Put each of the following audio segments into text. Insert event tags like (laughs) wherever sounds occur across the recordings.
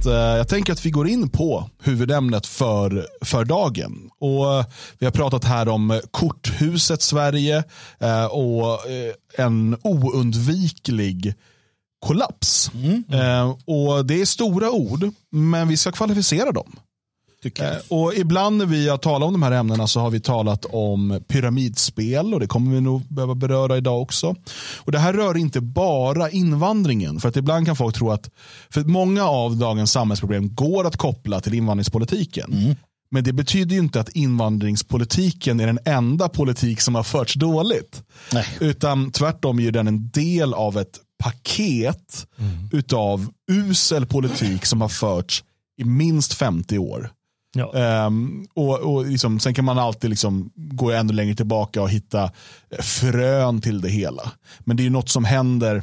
att eh, jag tänker att vi går in på huvudämnet för, för dagen. Och eh, Vi har pratat här om korthuset Sverige eh, och en oundviklig kollaps. Mm. Och Det är stora ord, men vi ska kvalificera dem. Eh, Och ibland när vi har talat om de här ämnena så har vi talat om pyramidspel och det kommer vi nog behöva beröra idag också. Och Det här rör inte bara invandringen. För att ibland kan folk tro att för många av dagens samhällsproblem går att koppla till invandringspolitiken. Men det betyder ju inte att invandringspolitiken är den enda politik som har förts dåligt. Nej. Utan tvärtom är den en del av ett paket utav usel politik som har förts i minst 50 år. Ja. Ehm, och, och liksom, sen kan man alltid liksom gå ännu längre tillbaka och hitta frön till det hela. Men det är ju något som händer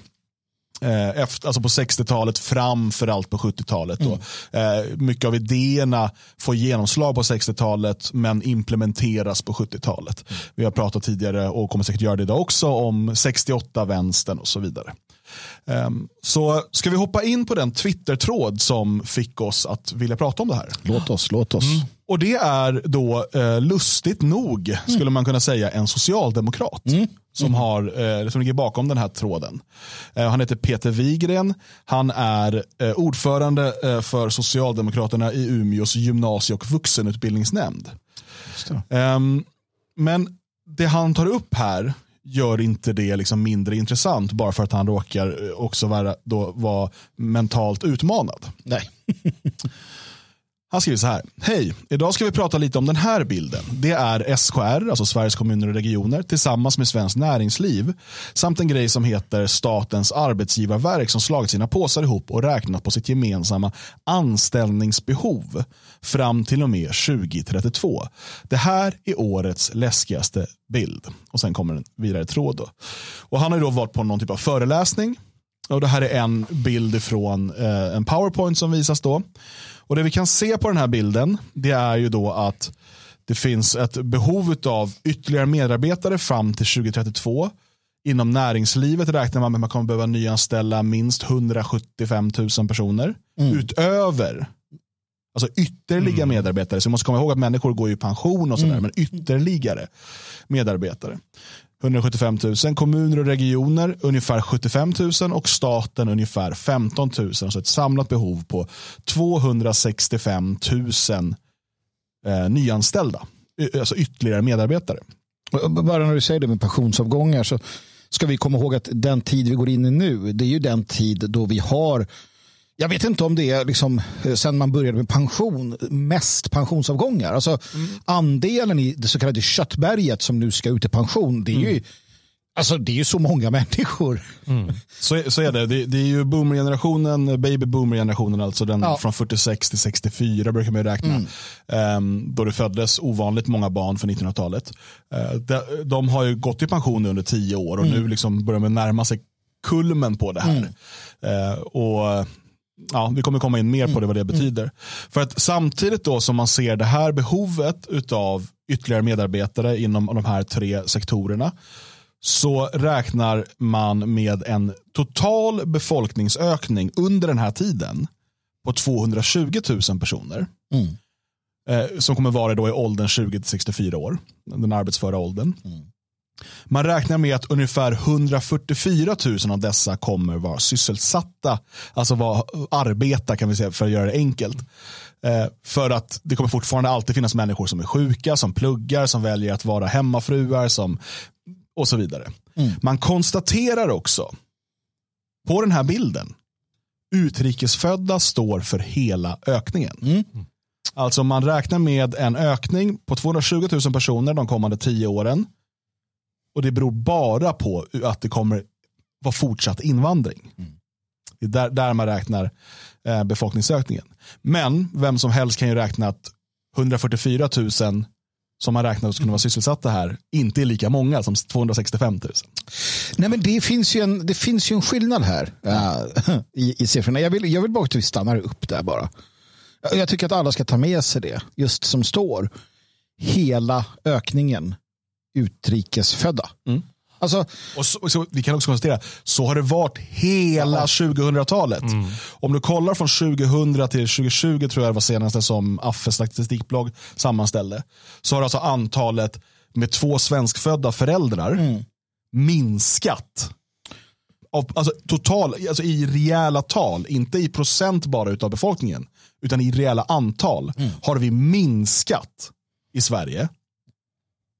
eh, efter, alltså på 60-talet framför allt på 70-talet. då. Eh, mycket av idéerna får genomslag på 60-talet men implementeras på 70-talet. Vi har pratat tidigare och kommer säkert göra det idag också om 68-vänstern och så vidare. Ehm, så ska vi hoppa in på den Twitter-tråd som fick oss att vilja prata om det här. Låt oss, låt oss. Och det är då eh, lustigt nog, skulle man kunna säga, en socialdemokrat som, har, eh, som ligger bakom den här tråden. Eh, han heter Peter Wigren. Han är ordförande för Socialdemokraterna i Umeås gymnasie och vuxenutbildningsnämnd. Ehm, men det han tar upp här gör inte det liksom mindre intressant bara för att han råkar eh, också vara, då, vara mentalt utmanad. Nej. (laughs) Han skriver så här. Hej, idag ska vi prata lite om den här bilden. Det är SKR, alltså Sveriges kommuner och regioner, tillsammans med Svenskt Näringsliv samt en grej som heter Statens arbetsgivarverk som slagit sina påsar ihop och räknat på sitt gemensamma anställningsbehov fram till och med 2032. Det här är årets läskigaste bild. Och sen kommer en vidare tråd. Då. Och han har ju då varit på någon typ av föreläsning och det här är en bild från eh, en powerpoint som visas då. Och det vi kan se på den här bilden det är ju då att det finns ett behov av ytterligare medarbetare fram till 2032. Inom näringslivet räknar man med att man kommer behöva nyanställa minst 175 000 personer utöver Alltså ytterligare medarbetare. Så man måste komma ihåg att människor går i pension och sådär. Men ytterligare medarbetare. 175 000. Kommuner och regioner ungefär 75 000 och staten ungefär 15 000. Så ett samlat behov på 265 000 eh, nyanställda. Y- Alltså ytterligare medarbetare. Bara när du säger det med pensionsavgångar så ska vi komma ihåg att den tid vi går in i nu, det är ju den tid då vi har jag vet inte om det är liksom, eh, sen man började med pension, mest pensionsavgångar. Alltså, Andelen i det så kallade köttberget som nu ska ut i pension, det är ju, alltså, det är ju så många (laughs) människor. Så, är- så är det. det. Det är ju boomergenerationen, baby boomer-generationen, alltså den Ja. från 46 till 64 brukar man ju räkna. Ehm, då det föddes ovanligt många barn för 1900-talet. Eh, de, de har ju gått i pension under tio år och nu liksom börjar man närma sig kulmen på det här. Eh, och ja, Vi kommer komma in mer på det, vad det betyder. För att samtidigt då som man ser det här behovet av ytterligare medarbetare inom de här tre sektorerna så räknar man med en total befolkningsökning under den här tiden på 220 000 personer. Eh, som kommer vara då i åldern 20-64 år, den arbetsföra åldern. Man räknar med att ungefär 144 000 av dessa kommer vara sysselsatta, alltså vara, arbeta kan vi säga för att göra det enkelt. Eh, för att det kommer fortfarande alltid finnas människor som är sjuka, som pluggar, som väljer att vara hemmafruar som, och så vidare. Man konstaterar också på den här bilden, utrikesfödda står för hela ökningen. Alltså man räknar med en ökning på 220 000 personer de kommande tio åren. Och det beror bara på att det kommer vara fortsatt invandring. Det är där, där man räknar eh, befolkningsökningen. Men vem som helst kan ju räkna att 144 000 som man räknar skulle vara sysselsatta här inte är lika många som 265 000. Nej, men det, finns ju en, det finns ju en skillnad här eh, (laughs) i, i siffrorna. Jag vill, jag vill bara att vi stannar upp där bara. Jag tycker att alla ska ta med sig det, just som står. Hela ökningen utrikesfödda. Alltså, och så, och så, vi kan också konstatera, så har det varit hela 2000-talet. Om du kollar från 2000 till 2020 tror jag det var senaste som Affe statistikblogg sammanställde. Så har alltså antalet med två svenskfödda föräldrar minskat. Av, alltså, total, alltså i rejäla tal, inte i procent bara utav befolkningen, utan i reella antal har vi minskat i Sverige.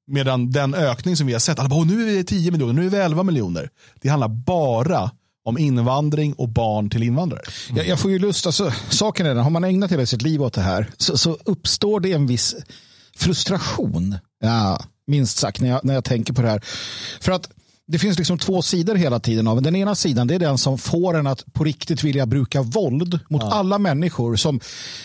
Medan den ökning som vi har sett, alla bara, nu är vi 10 miljoner, nu är vi 11 miljoner. Det handlar bara om invandring och barn till invandrare. jag, jag får ju lust, alltså, saken är den, har man ägnat hela sitt liv åt det här så, så uppstår det en viss frustration, ja, minst sagt, när jag, när jag tänker på det här. För att det finns liksom två sidor hela tiden. av Den ena sidan det är den som får en att på riktigt vilja bruka våld mot alla människor som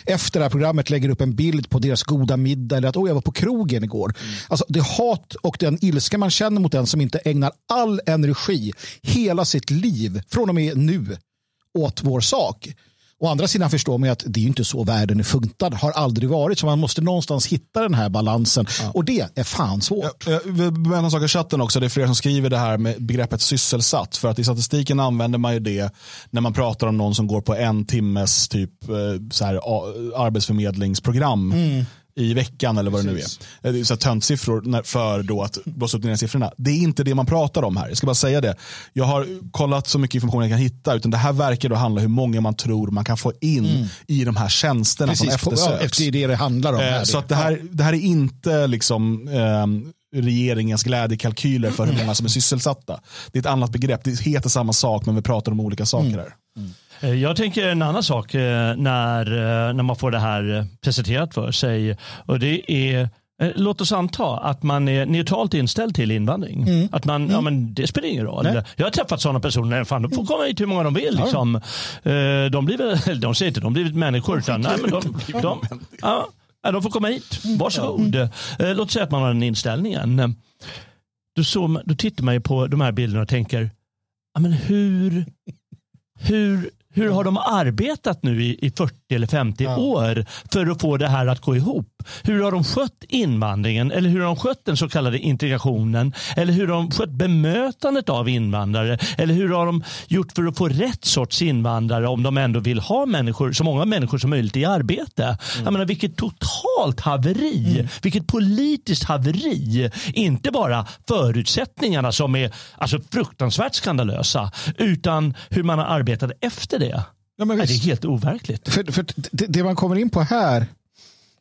efter det här programmet lägger upp en bild på deras goda middag eller att oh, jag var på krogen igår. Alltså det hat och den ilska man känner mot den som inte ägnar all energi, hela sitt liv från och med nu åt vår sak. Å andra sidan förstår man ju att det är inte så världen är funtad, har aldrig varit. Så man måste någonstans hitta den här balansen. Och det är fan svårt. Jag bemöta en sak i chatten också. Det är flera som skriver det här med begreppet sysselsatt. För att i statistiken använder man ju det när man pratar om någon som går på en timmes typ eh, så här, arbetsförmedlingsprogram i veckan eller vad det nu är. Eh, Det är så töntsiffror för då att blåsa upp de här siffrorna. Det är inte det man pratar om här. Jag ska bara säga det. Jag har kollat så mycket information jag kan hitta. Utan det här verkar då handla om hur många man tror man kan få in i de här tjänsterna som Precis, ja, eftersöks. efter det det handlar om. Eh, här. Så att det, här, det här är inte liksom ehm, regeringens glädjekalkyler för hur många som är sysselsatta. Det är ett annat begrepp. Det heter samma sak men vi pratar om olika saker här. Eh, Jag tänker en annan sak eh, när, eh, när man får det här eh, presenterat för sig. Och det är eh, Låt oss anta att man är neutralt inställd till invandring. Att man, ja men det spelar ingen roll. Nej. Jag har träffat sådana personer, fan, de får komma hit hur många de vill. Liksom. Eh, De, blir väl, (laughs) de säger inte de blivit människor, utan nej, men de, de, ja, ja, de får komma hit. Varsågod. Eh, Låt säga att man har den inställningen. Då, så, då tittar man ju på de här bilderna och tänker, ja, men hur, hur, hur har de arbetat nu i, i 40 eller 50 år för att få det här att gå ihop? Hur har de skött invandringen eller hur har de skött den så kallade integrationen? Eller hur har de skött bemötandet av invandrare? Eller hur har de gjort för att få rätt sorts invandrare om de ändå vill ha människor, så många människor som möjligt i arbete? Jag menar, vilket totalt haveri, vilket politiskt haveri. Inte bara förutsättningarna som är alltså, fruktansvärt skandalösa utan hur man har arbetat efter det. Ja, men Nej, det är helt overkligt. För, för det, det man kommer in på här,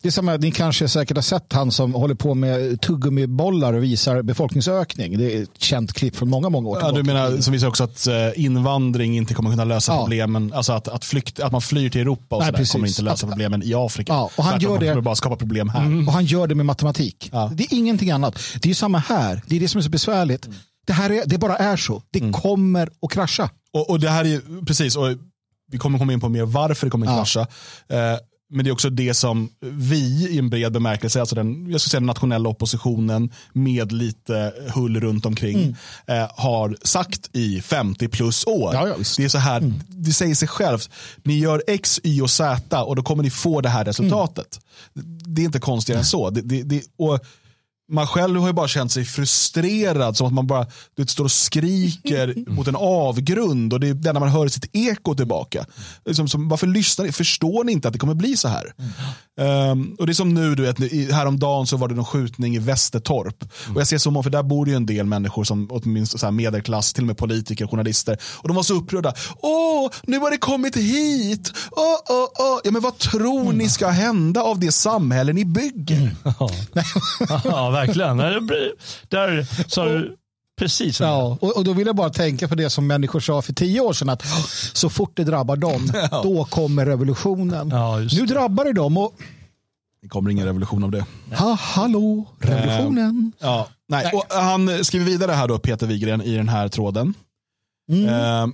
det är som att ni kanske säkert har sett han som håller på med tuggummibollar och visar befolkningsökning. Det är ett känt klipp från många, många år Ja, tillbaka. du menar som visar också att eh, invandring inte kommer kunna lösa Ja. problemen. Alltså att, att, flykt, att man flyr till Europa och Nej, sådär kommer inte lösa Att- problemen i Afrika. Ja, och han Tvärtom, gör det- kommer bara skapa problem här. Och han gör det med matematik. Ja. Det är ingenting annat. Det är ju samma här. Det är det som är så besvärligt. Det, här är, det bara är så. Det kommer att krascha. Och, och det här är ju, precis, och vi kommer komma in på mer varför det kommer att Ja. krascha. Eh, men det är också det som vi i en bred bemärkelse, alltså den, jag ska säga den nationella oppositionen med lite hull runt omkring, eh, har sagt i 50 plus år. Ja, ja, det är så här, det säger sig självt. Ni gör X, Y och Z och då kommer ni få det här resultatet. Det är inte konstigare än så. Det, det, det, och man själv har ju bara känt sig frustrerad, som att man bara du vet, står och skriker (laughs) mot en avgrund och det är det enda man hör sitt eko tillbaka. Liksom, som, varför lyssnar ni? Förstår ni inte att det kommer bli så här? Ehm, och det är som nu, du vet, häromdagen så var det någon skjutning i Västertorp. Och jag ser så många, för där bor ju en del människor som åtminstone så här medelklass, till och med politiker, journalister. Och de var så upprörda. Åh, nu har det kommit hit! Åh, åh, åh. Ja, men vad tror ni ska hända av det samhälle ni bygger? (laughs) (laughs) ja, verkligen. Där- Där sa du precis. Ja, och, och då vill jag bara tänka på det som människor sa för tio år sedan. Att så fort det drabbar dem, (laughs) då kommer revolutionen. Ja, just nu drabbar det dem och Det kommer ingen revolution av det. ha, hallå, revolutionen. Ja, nej. Och han skriver vidare här då, Peter Wigren, i den här tråden. Eh,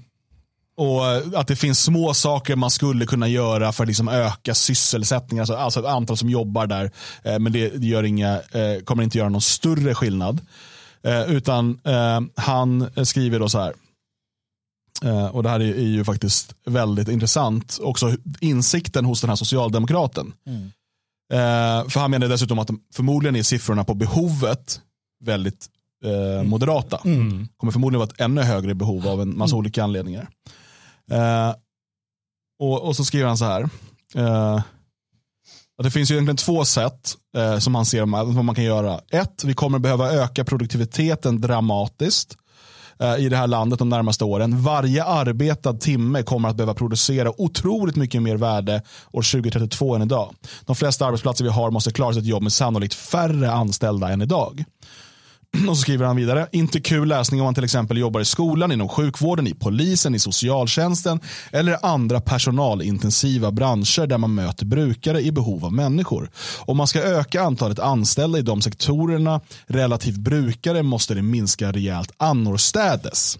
och att det finns små saker man skulle kunna göra för att liksom öka sysselsättningen, alltså, alltså ett antal som jobbar där. Eh, men det, det gör inga, eh, kommer inte göra någon större skillnad. Eh, utan eh, han skriver då så här. Eh, och det här är, är ju faktiskt väldigt intressant. Också insikten hos den här socialdemokraten. Eh, för han menar dessutom att de, förmodligen är siffrorna på behovet väldigt eh, moderata. Kommer förmodligen vara ett ännu högre behov av en massa olika anledningar. Och, och så skriver han så här. Att det finns ju egentligen två sätt eh, som man ser vad man kan göra. Ett, vi kommer behöva öka produktiviteten dramatiskt eh, i det här landet de närmaste åren. Varje arbetad timme kommer att behöva producera otroligt mycket mer värde år 2032 än idag. De flesta arbetsplatser vi har måste klara sitt jobb med sannolikt färre anställda än idag. (clears throat) Och så skriver han vidare, inte kul läsning om man till exempel jobbar i skolan, inom sjukvården, i polisen, i socialtjänsten eller andra personalintensiva branscher där man möter brukare i behov av människor. Om man ska öka antalet anställda i de sektorerna relativt brukare måste det minska rejält annorstädes.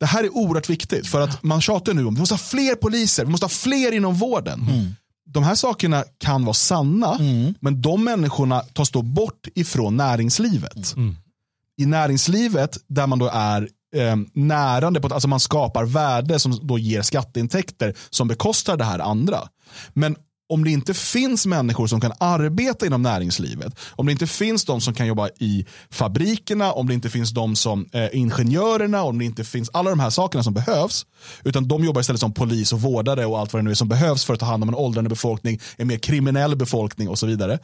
Det här är oerhört viktigt för att man tjatar nu om vi måste ha fler poliser, vi måste ha fler inom vården. Mm. De här sakerna kan vara sanna, men de människorna tas då bort ifrån näringslivet i näringslivet där man då är eh, närande, på, alltså man skapar värde som då ger skatteintäkter som bekostar det här andra. Men om det inte finns människor som kan arbeta inom näringslivet, om det inte finns de som kan jobba i fabrikerna, om det inte finns de som eh, ingenjörerna, om det inte finns alla de här sakerna som behövs, utan de jobbar istället som polis och vårdare och allt vad det nu är som behövs för att ta hand om en åldrande befolkning, en mer kriminell befolkning och så vidare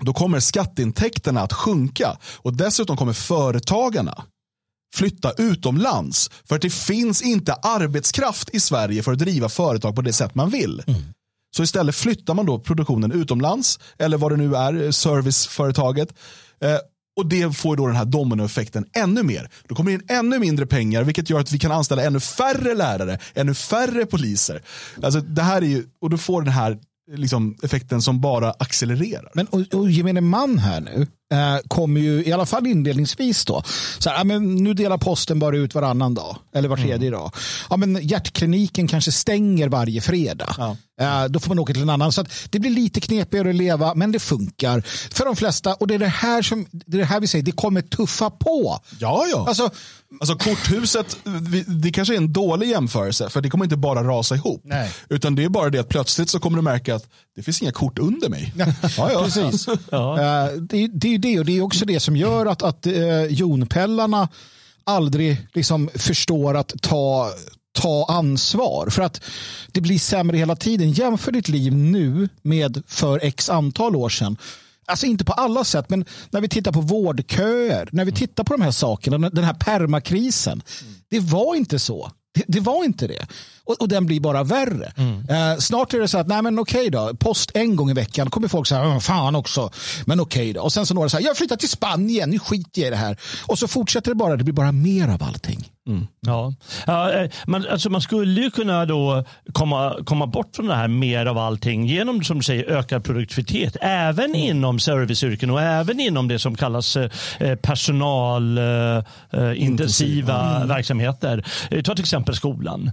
då kommer skatteintäkterna att sjunka och dessutom kommer företagarna flytta utomlands för att det finns inte arbetskraft i Sverige för att driva företag på det sätt man vill. Mm. Så istället flyttar man då produktionen utomlands eller vad det nu är, serviceföretaget. Eh, och det får då den här dominoeffekten ännu mer. Då kommer det in ännu mindre pengar vilket gör att vi kan anställa ännu färre lärare, ännu färre poliser. Alltså det här är ju, och då får den här liksom, effekten som bara accelererar. Men och, och gemene man här nu eh, kommer ju i alla fall inledningsvis då. Så här, ja, men nu delar posten bara ut varannan dag eller var tredje mm. dag. Ja, men hjärtkliniken kanske stänger varje fredag. Ja. Eh, då får man åka till en annan. Så det blir lite knepigare att leva men det funkar för de flesta. Och det är det här, som, det, är det här vi säger, det kommer tuffa på. Ja, ja. Alltså, Alltså korthuset, det kanske är en dålig jämförelse för det kommer inte bara rasa ihop. Nej. Utan det är bara det att plötsligt så kommer du märka att det finns inga kort under mig. ja, ja. Precis. (laughs) ja. Uh, det, det, är det och det är också det som gör att, att uh, jonpellarna aldrig liksom förstår att ta, ta ansvar. För att det blir sämre hela tiden. Jämför ditt liv nu med för x antal år sedan. Alltså inte på alla sätt, men när vi tittar på vårdköer, när vi tittar på de här sakerna, den här permakrisen. Det var inte så. Det, det var inte det. Och, och, den blir bara värre. Mm. Eh, snart är det så att, nej men okej då, post en gång i veckan kommer folk säga, fan också, men okej då. Och sen så några säger, jag flyttar till Spanien, nu skiter jag i det här. Och så fortsätter det bara, det blir bara mer av allting. Mm. Ja. ja eh, man, alltså man skulle ju kunna då komma, komma bort från det här mer av allting genom som du säger ökad produktivitet även mm. inom serviceyrken och även inom det som kallas eh, personalintensiva eh, mm. verksamheter. Ta till exempel skolan.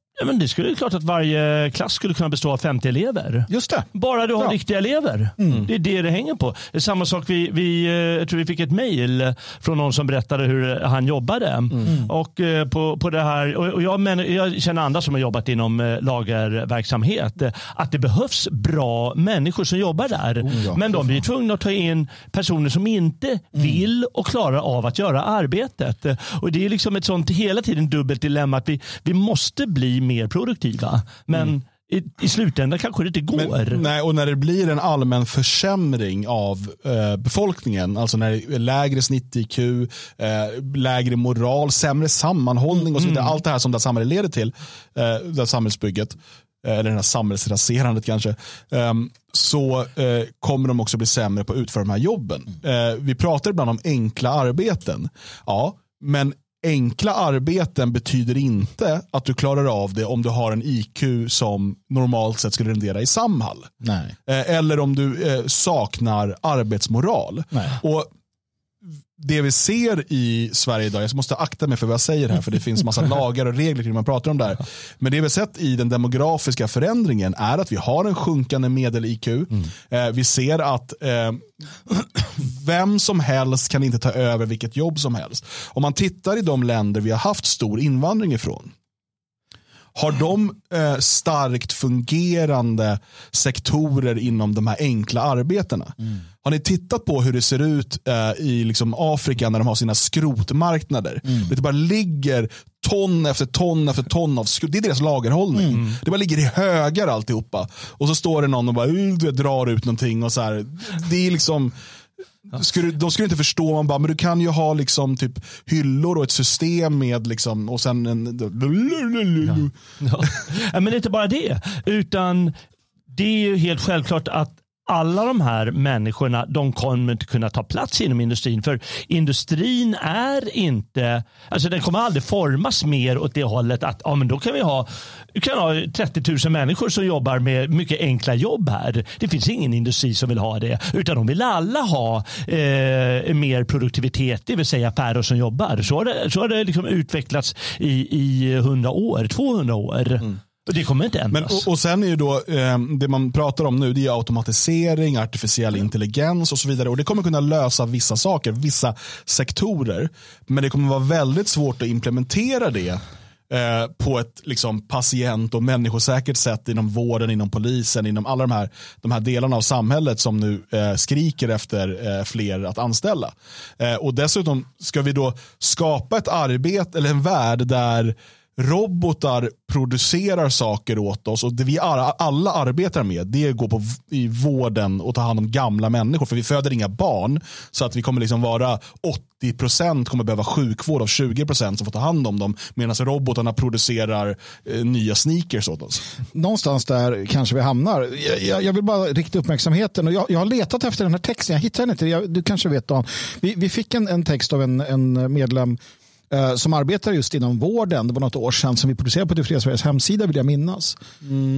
men det skulle klart att varje klass skulle kunna bestå av 50 elever. Just det. Bara du har ja. riktiga elever. Mm. Det är det det hänger på. Det är samma sak, vi, vi, eh, jag tror vi fick ett mejl från någon som berättade hur han jobbade. Mm. Och, eh, på, på det här, och jag, men, jag känner andra som har jobbat inom eh, lagerverksamhet. Att det behövs bra människor som jobbar där. Oh, ja. Men de blir tvungna att ta in personer som inte mm. vill och klarar av att göra arbetet. Och Det är liksom ett sånt hela tiden dubbelt dilemma att vi, vi måste bli mer produktiva. Men mm. i, i slutändan kanske det inte går. Men, nej, och när det blir en allmän försämring av eh, befolkningen, alltså när det är lägre snitt-IQ, eh, lägre moral, sämre sammanhållning och så vidare. Mm. Allt det här som det här samhället leder till, eh, det här samhällsbygget eh, eller det här samhällsraserandet kanske, um, så uh, kommer de också bli sämre på att utföra de här jobben. Uh, vi pratar ibland om enkla arbeten. Ja, men enkla arbeten betyder inte att du klarar av det om du har en IQ som normalt sett skulle rendera i Samhall. Nej. Eh, eller om du eh, saknar arbetsmoral. Nej. Och det vi ser i Sverige idag, jag måste akta mig för vad jag säger här för det finns massa (laughs) lagar och regler kring man pratar om det här. Men det vi sett i den demografiska förändringen är att vi har en sjunkande medel-IQ. Mm. Eh, vi ser att eh, vem som helst kan inte ta över vilket jobb som helst. Om man tittar i de länder vi har haft stor invandring ifrån Har de eh, starkt fungerande sektorer inom de här enkla arbetena? Mm. Har ni tittat på hur det ser ut eh, i liksom Afrika när de har sina skrotmarknader? Mm. Det bara ligger ton efter ton efter ton av skrot. Det är deras lagerhållning. Mm. Det bara ligger i högar alltihopa. Och så står det någon och bara uh, drar ut någonting. och så här. Det är liksom skulle, de skulle inte förstå, man bara, men du kan ju ha liksom typ hyllor och ett system med liksom, och sen en... Ja. Ja, Men inte bara det, utan det är ju helt självklart att alla de här människorna de kommer inte kunna ta plats inom industrin. För industrin är inte, alltså den kommer aldrig formas mer åt det hållet att ja, men då kan vi ha, kan ha 30 000 människor som jobbar med mycket enkla jobb här. Det finns ingen industri som vill ha det. Utan de vill alla ha eh, mer produktivitet, det vill säga färre som jobbar. Så har det, så har det liksom utvecklats i, i 100 år, 200 år. Mm det kommer inte Men, ändras. och, och sen är ju då, eh, det man pratar om nu det är automatisering, artificiell intelligens och så vidare. Och Det kommer kunna lösa vissa saker, vissa sektorer. Men det kommer vara väldigt svårt att implementera det eh, på ett liksom, patient och människosäkert sätt inom vården, inom polisen, inom alla de här, de här delarna av samhället som nu eh, skriker efter eh, fler att anställa. Eh, och Dessutom ska vi då skapa ett arbete eller en värld där robotar producerar saker åt oss och det vi alla, arbetar med det är att gå på, i vården och ta hand om gamla människor för vi föder inga barn så att vi kommer liksom vara 80% kommer behöva sjukvård av 20% som får ta hand om dem medan robotarna producerar eh, nya sneakers åt oss. någonstans där kanske vi hamnar. Jag, jag, jag vill bara rikta uppmärksamheten. Och jag, jag har letat efter den här texten, jag hittar den inte. Jag, du kanske vet Dan. Vi, vi fick en, en text av en, en medlem eh, som arbetar just inom vården. Det var något år sedan som vi producerade på Det Sveriges hemsida vill jag minnas.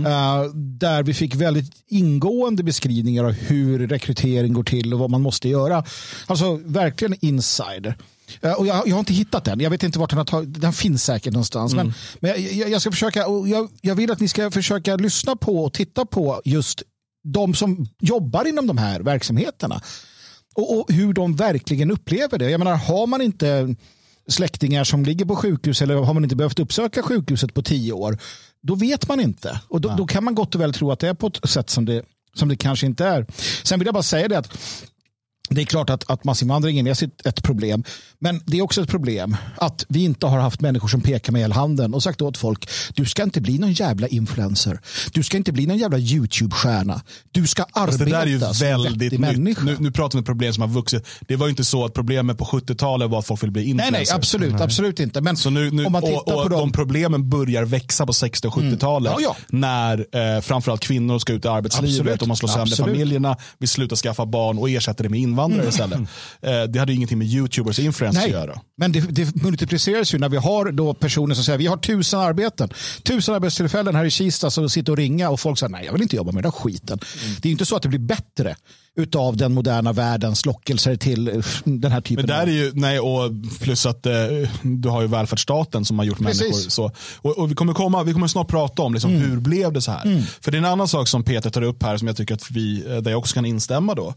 Eh, där vi fick väldigt ingående beskrivningar av hur rekrytering går till och vad man måste göra. Alltså verkligen insider. Eh, Och jag, jag har inte hittat den. Jag vet inte vart den har tagit. Den finns säkert någonstans. Men, men jag, jag, jag ska försöka. Och jag, jag vill att ni ska försöka lyssna på och titta på just de som jobbar inom de här verksamheterna. Och, och hur de verkligen upplever det. Jag menar, har man inte släktingar som ligger på sjukhus eller har man inte behövt uppsöka sjukhuset på tio år, då vet man inte. Och då, då kan man gott och väl tro att det är på ett sätt som det, som det kanske inte är. Sen vill jag bara säga det att det är klart att, att massinvandringen är sitt- ett problem. Men det är också ett problem att vi inte har haft människor som pekar med hela handen och sagt åt folk du ska inte bli någon jävla influencer. Du ska inte bli någon jävla YouTube-stjärna. Du ska arbeta Fast det där är ju som väldigt nytt. människa. Nu, nu pratar vi om problem som har vuxit. Det var ju inte så att problemet på 70-talet var att folk ville bli nej, influencers. nej, absolut, absolut inte. Men Så nu, nu, om man tittar och, och på de dem. problemen börjar växa på 60 och 70-talet. Ja, ja. När eh, framförallt kvinnor ska ut i arbetslivet Absolut. och man slår sönder familjerna. Vi slutar skaffa barn och ersätter det med invandrare istället. Eh, det hade ingenting med YouTubers och influencers att göra. men det, det multipliceras ju när vi har då personer som säger vi har tusen arbeten. Tusen arbetstillfällen här i Kista som sitter och ringa och folk säger nej jag vill inte jobba med den där skiten. Mm. Det är ju inte så att det blir bättre utav den moderna världens lockelser till eh, den här typen Men där är ju, nej, och plus att eh, du har ju välfärdsstaten som har gjort Precis. människor så. Och, och vi, kommer komma, vi kommer snart prata om liksom, hur blev det så här. För det är en annan sak som Peter tar upp här som jag tycker att vi, eh, där jag också kan instämma då.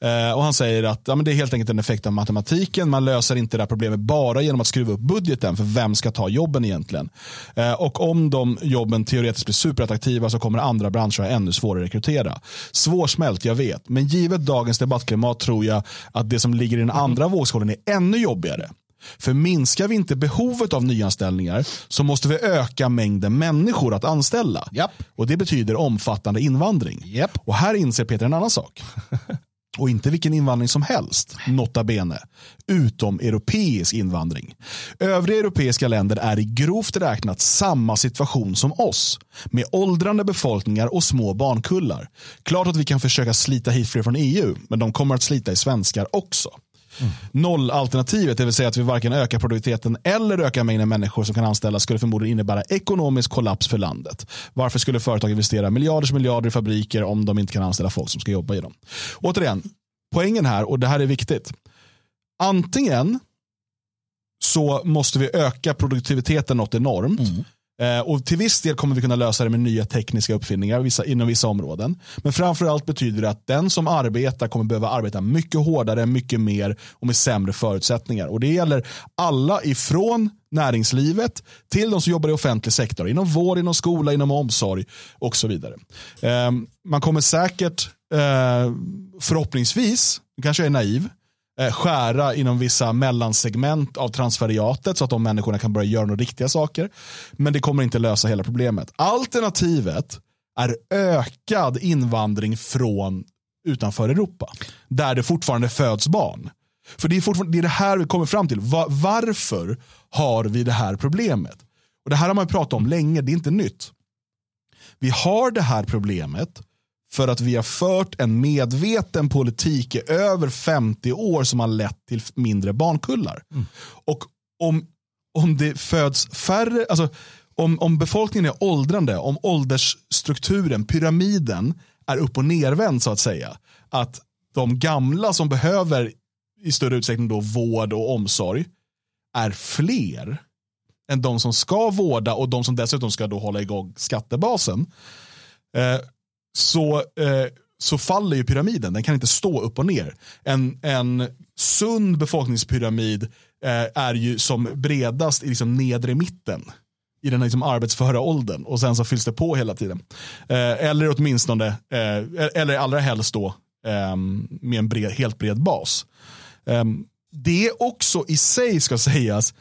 Eh, och han säger att ja, men det är helt enkelt en effekt av matematiken. Man löser inte det här problemet bara genom att skruva upp budgeten. För vem ska ta jobben egentligen? Eh, och om de jobben teoretiskt blir superattraktiva så kommer andra branscher ha ännu svårare att rekrytera. Svårsmält, jag vet. Men givet dagens debattklimat tror jag att det som ligger i den andra vågskålen är ännu jobbigare. För minskar vi inte behovet av nyanställningar så måste vi öka mängden människor att anställa. Japp. Och Det betyder omfattande invandring. Japp. Och här inser Peter en annan sak. (laughs) Och inte vilken invandring som helst, nota bene, utom europeisk invandring. Övriga europeiska länder är i grovt räknat samma situation som oss, med åldrande befolkningar och små barnkullar. Klart att vi kan försöka slita hit fler från EU, men de kommer att slita i svenskar också. Mm. Nollalternativet, det vill säga att vi varken ökar produktiviteten eller ökar mängden människor som kan anställas, skulle förmodligen innebära ekonomisk kollaps för landet. Varför skulle företag investera miljarders miljarder i fabriker om de inte kan anställa folk som ska jobba i dem? Återigen, poängen här, och det här är viktigt. Antingen så måste vi öka produktiviteten något enormt. Mm. Eh, och till viss del kommer vi kunna lösa det med nya tekniska uppfinningar vissa, inom vissa områden. Men framförallt betyder det att den som arbetar kommer behöva arbeta mycket hårdare, mycket mer och med sämre förutsättningar. Och det gäller alla ifrån näringslivet till de som jobbar i offentlig sektor, inom vård, inom skola, inom omsorg och så vidare. Eh, man kommer säkert, eh, förhoppningsvis, kanske jag är naiv, Eh, skära inom vissa mellansegment av transferiatet så att de människorna kan börja göra några riktiga saker. Men det kommer inte lösa hela problemet. Alternativet är ökad invandring från utanför Europa. Där det fortfarande föds barn. För det är, fortfarande, det, är det här vi kommer fram till. Var, varför har vi det här problemet? Och Det här har man pratat om länge, det är inte nytt. Vi har det här problemet för att vi har fört en medveten politik i över 50 år som har lett till mindre barnkullar. Mm. Och om, om det föds färre, alltså om, om befolkningen är åldrande, om åldersstrukturen, pyramiden är upp och nervänd så att säga. Att de gamla som behöver i större utsträckning då vård och omsorg är fler än de som ska vårda och de som dessutom ska då hålla igång skattebasen. Eh, så, eh, så faller ju pyramiden. Den kan inte stå upp och ner. En, en sund befolkningspyramid eh, är ju som bredast i liksom nedre mitten i den liksom arbetsföra åldern och sen så fylls det på hela tiden. Eh, eller åtminstone, eh, e-, eller allra helst då eh, med en bred, helt bred bas. Eh, det är också i sig ska sägas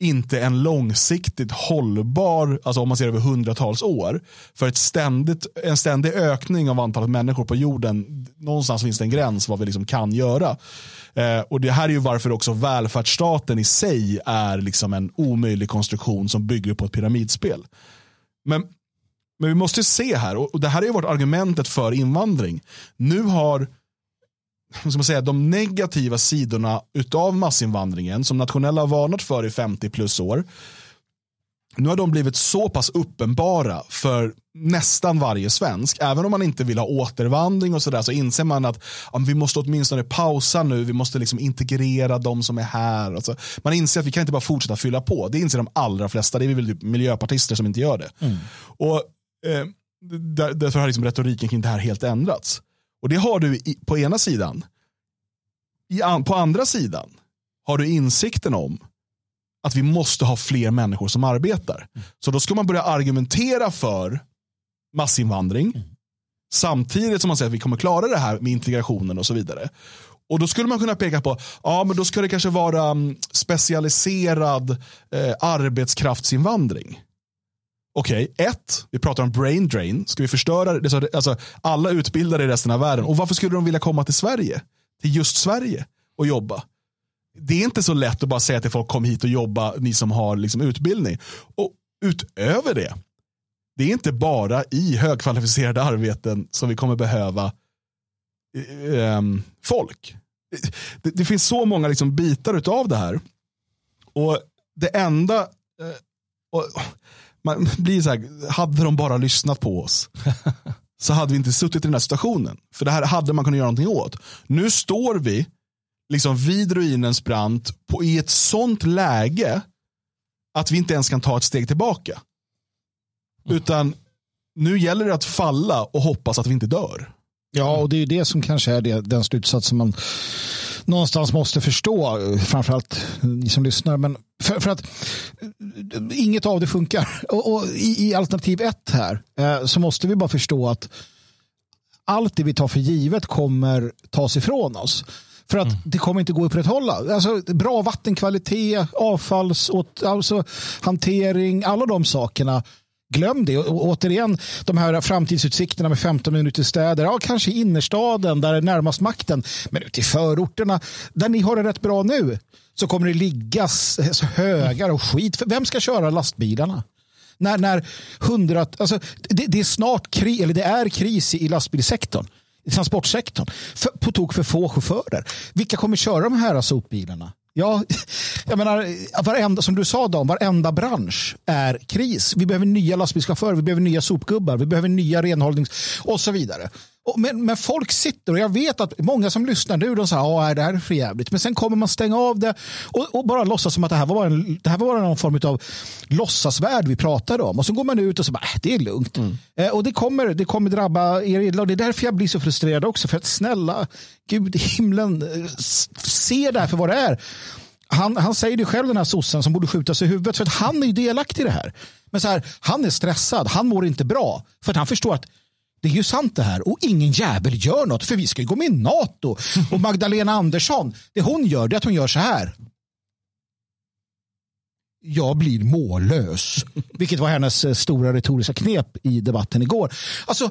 inte en långsiktigt hållbar, alltså om man ser över hundratals år. För ett ständigt, en ständig ökning av antalet människor på jorden, någonstans finns det en gräns vad vi liksom kan göra. Eh, och Det här är ju varför också välfärdsstaten i sig är liksom en omöjlig konstruktion som bygger på ett pyramidspel. Men, men vi måste se här, och det här är vårt argumentet för invandring. Nu har (laughs) ska man säga, de negativa sidorna utav massinvandringen som nationella har varnat för i 50 plus år. Nu har de blivit så pass uppenbara för nästan varje svensk. Även om man inte vill ha återvandring och sådär så inser man att ja, vi måste åtminstone pausa nu. Vi måste liksom integrera de som är här. Alltså, man inser att vi kan inte bara fortsätta fylla på. Det inser de allra flesta. Det är väl typ miljöpartister som inte gör det. Mm. Och eh, Därför har liksom retoriken kring det här helt ändrats. Och det har du i, på ena sidan. I, på andra sidan har du insikten om att vi måste ha fler människor som arbetar. Mm. Så då ska man börja argumentera för massinvandring. Mm. Samtidigt som man säger att vi kommer klara det här med integrationen och så vidare. Och då skulle man kunna peka på, ja men då ska det kanske vara mm, specialiserad eh, arbetskraftsinvandring. Okej, okay, ett, vi pratar om brain drain. Ska vi förstöra det? Alltså, alla utbildade i resten av världen. Och varför skulle de vilja komma till Sverige? Till just Sverige och jobba? Det är inte så lätt att bara säga till folk kom hit och jobba, ni som har liksom utbildning. Och utöver det, det är inte bara i högkvalificerade arbeten som vi kommer behöva eh, eh folk. Det, det, finns så många liksom bitar av det här. Och det enda, Eh, och, man (laughs) blir så här, hade de bara lyssnat på oss (laughs) så hade vi inte suttit i den här situationen. För det här hade man kunnat göra någonting åt. Nu står vi liksom vid ruinens brant på, i ett sånt läge att vi inte ens kan ta ett steg tillbaka. Utan nu gäller det att falla och hoppas att vi inte dör. Ja, och det är ju det som kanske är det, den slutsats som man någonstans måste förstå, framförallt ni som lyssnar. Men för, för att inget av det funkar. Och, och i, i, alternativ ett här eh, så måste vi bara förstå att allt det vi tar för givet kommer tas ifrån oss. För att mm. det kommer inte gå att upprätthålla. Alltså, bra vattenkvalitet, avfallshantering, alltså, hantering, alla de sakerna glöm det. Och återigen, de här framtidsutsikterna med 15 minuter städer. Ja, kanske i innerstaden där det är närmast makten. Men ute i förorterna, där ni har det rätt bra nu, så kommer det ligga högar och skit. vem ska köra lastbilarna? När, när hundrat, alltså, det, det, är snart kris, eller det är kris i lastbilsektorn i transportsektorn. För, på tok för få chaufförer. Vilka kommer köra de här sopbilarna? Ja, jag menar, varenda, som du sa Dan, varenda bransch är kris. Vi behöver nya lastbilschaufförer, vi behöver nya sopgubbar, vi behöver nya renhållnings och så vidare men, men folk sitter och jag vet att många som lyssnar nu de säger att det här är för jävligt. Men sen kommer man stänga av det och, och bara låtsas som att det här var bara, en, det här var bara någon form av låtsasvärld vi pratade om. Och så går man ut och så bara, äh, det är lugnt. Mm. Eh, och det kommer, det kommer drabba er illa. Och det är därför jag blir så frustrerad också. För att snälla, Gud i himlen, eh, se det här för vad det är. Han, han säger det själv den här sossen som borde skjutas i huvudet för att han är ju delaktig i det här. Men så här, han är stressad, han mår inte bra. För att han förstår att det är ju sant det här och ingen jävel gör något för vi ska ju gå med i NATO. (laughs) Och Magdalena Andersson, det hon gör det är att hon gör så här. Jag blir mållös. (laughs) Vilket var hennes eh, stora retoriska knep i debatten igår. Alltså,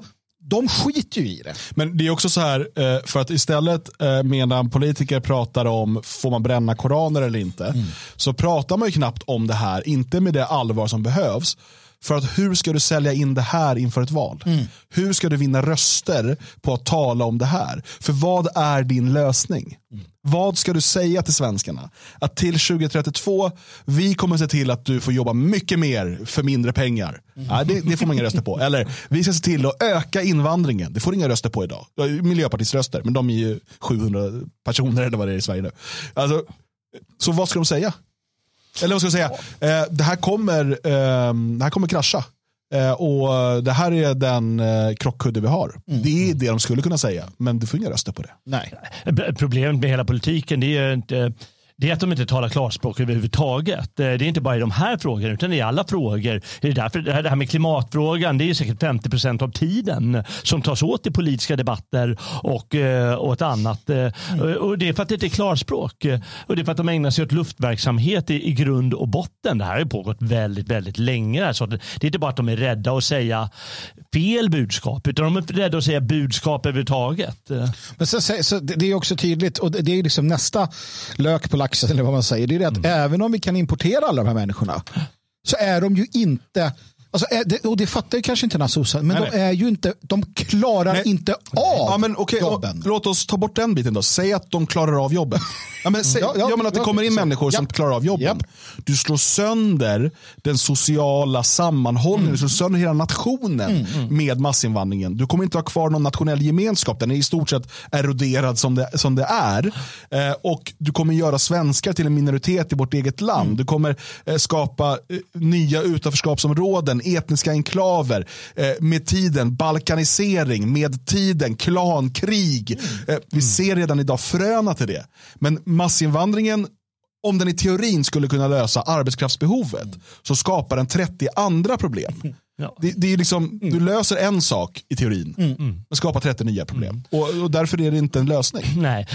de skiter ju i det. Men det är också så här, eh, för att istället eh, medan politiker pratar om får man bränna koraner eller inte, mm. så pratar man ju knappt om det här, inte med det allvar som behövs. För att hur ska du sälja in det här inför ett val? Mm. Hur ska du vinna röster på att tala om det här? För vad är din lösning? Mm. Vad ska du säga till svenskarna? Att till 2032, vi kommer se till att du får jobba mycket mer för mindre pengar. Mm. Ja, det, det, får man inga röster på. Eller, vi ska se till att öka invandringen. Det får inga röster på idag. Miljöpartiets röster, men de är ju 700 personer eller vad det är i Sverige nu. Alltså, så vad ska de säga? Eller vad ska jag säga? Eh, det, här kommer, eh, det här kommer krascha. Eh, och det här är den eh, krockkudde vi har. Mm. Det är det de skulle kunna säga, men du får inga röster på det. Nej. Problemet med hela politiken det är inte det är att de inte talar klarspråk överhuvudtaget. Eh, det är inte bara i de här frågorna utan i alla frågor. Det är därför det här med klimatfrågan, det är säkert 50 procent av tiden som tas åt i politiska debatter och, eh, och ett annat. Mm. Och det är för att det inte är klarspråk. Och det är för att de ägnar sig åt luftverksamhet i, i grund och botten. Det här har pågått väldigt, väldigt länge. Så det är inte bara att de är rädda att säga fel budskap utan de är rädda att säga budskap överhuvudtaget. Men så, så, det är också tydligt och det är liksom nästa lök på laxen eller vad man säger. Det är det att mm. även om vi kan importera alla de här människorna så är de ju inte Alltså, det, och det fattar ju kanske inte Nassosa, men nej, de är ju inte, de klarar nej. inte av ja, men, okay, jobben. låt oss ta bort den biten då. Säg att de klarar av jobben. Ja, men, säg, ja, ja, ja, men att det kommer in människor som klarar av jobben. Du slår sönder den sociala sammanhållningen, mm. du slår sönder hela nationen mm, mm. med massinvandringen. Du kommer inte ha kvar någon nationell gemenskap, den är i stort sett eroderad som det, som det är. Eh, och du kommer göra svenskar till en minoritet i vårt eget land. Mm. Du kommer eh, skapa eh, nya utanförskapsområden etniska enklaver, eh, med tiden balkanisering, med tiden klankrig. Eh, vi ser redan idag fröna till det. Men massinvandringen om den i teorin skulle kunna lösa arbetskraftsbehovet så skapar den 30 andra problem. Ja. Det, det, är liksom, mm. Du löser en sak i teorin, mm. men skapar 30 nya problem. Mm. Och, och, därför är det inte en lösning. (laughs) Nej.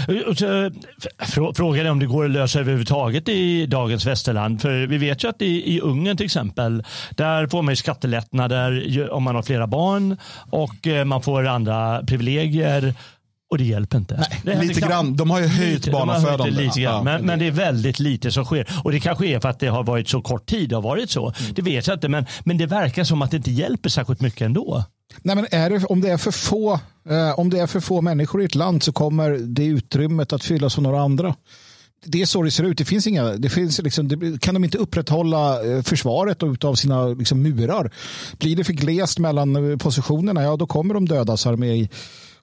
Frågan är om det går att lösa överhuvudtaget i dagens västerland. För vi vet ju att i, i Ungern till exempel, där får man skattelättnader om man har flera barn och eh, man får andra privilegier. Och det hjälper inte. Nej, lite grann. De har ju höjt barnafödandet. Ja. Men, men, det är väldigt lite som sker. Och det kanske är för att det har varit så kort tid. Det har varit så. Mm. Det vet jag inte. Men, men det verkar som att det inte hjälper särskilt mycket ändå. Nej, men är det, om, det är för få, eh, om det är för få människor i ett land så kommer det utrymmet att fyllas av några andra. Det är så det ser ut. Det finns inga, det finns liksom, det, kan de inte upprätthålla eh, försvaret av sina liksom, murar. Blir det för glest mellan eh, positionerna, ja då kommer de dödas här med i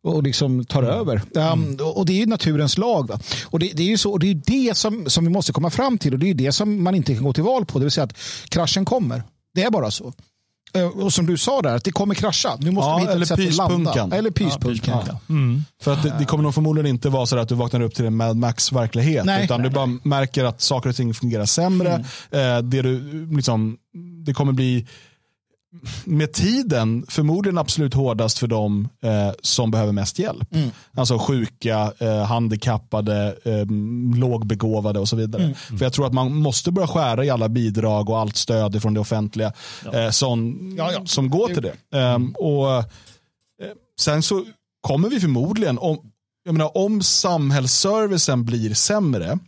och liksom tar mm. över. Um, och det är naturens lag. Va? Och det, det, är ju så, och det är det som, som vi måste komma fram till och det är det som man inte kan gå till val på. Det vill säga att kraschen kommer. Det är bara så. Uh, och som du sa där, att det kommer krascha. Nu måste ja, vi hitta eller ett sätt att landa. Eller pyspunkan. Ja, mm. För att det, det, kommer nog förmodligen inte vara så att du vaknar upp till en Mad Max-verklighet. Utan nej, du bara nej. märker att saker och ting fungerar sämre. Mm. Uh, det, du, liksom, det kommer bli med tiden förmodligen absolut hårdast för de eh, som behöver mest hjälp. Mm. Alltså sjuka, eh, handikappade, eh, lågbegåvade och så vidare. Mm. För jag tror att man måste börja skära i alla bidrag och allt stöd från det offentliga ja. Eh, som, ja, ja. som går till det. Mm. och eh, Sen så kommer vi förmodligen, om, jag menar, om samhällsservicen blir sämre,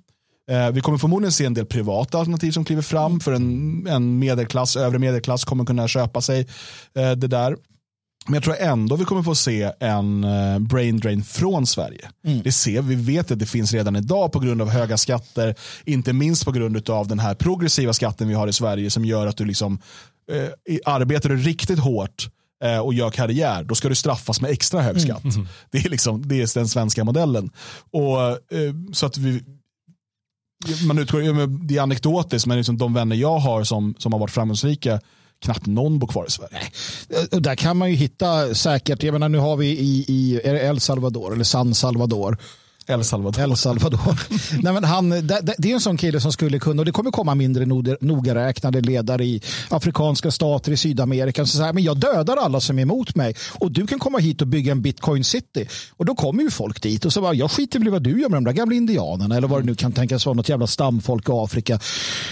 vi kommer förmodligen se en del privata alternativ som kliver fram för en, en medelklass, övre medelklass kommer kunna köpa sig eh, det där. Men jag tror ändå vi kommer få se en eh, brain drain från Sverige. Mm. Det ser vi, vet att det finns redan idag på grund av höga skatter, inte minst på grund av den här progressiva skatten vi har i Sverige som gör att du liksom eh, arbetar du riktigt hårt eh, och gör karriär, då ska du straffas med extra hög skatt. Mm. Det, är liksom, det är den svenska modellen. Och, eh, så att vi, man utgår, det är anekdotiskt, men liksom de vänner jag har som, som har varit framgångsrika, knappt någon bor kvar i Sverige. Nej. Eh, där kan man ju hitta säkert, jag menar nu har vi i, i El Salvador eller San Salvador El Salvador. El Salvador. (laughs) Nej, men han, det, det, är en sån kille som skulle kunna, och det kommer komma mindre nogräknade ledare i afrikanska stater i Sydamerika. Så säger, men jag dödar alla som är emot mig och du kan komma hit och bygga en bitcoin city. Och då kommer ju folk dit och så bara, jag skiter väl i vad du gör med de där gamla indianerna eller vad det nu kan tänkas vara, något jävla stamfolk i Afrika.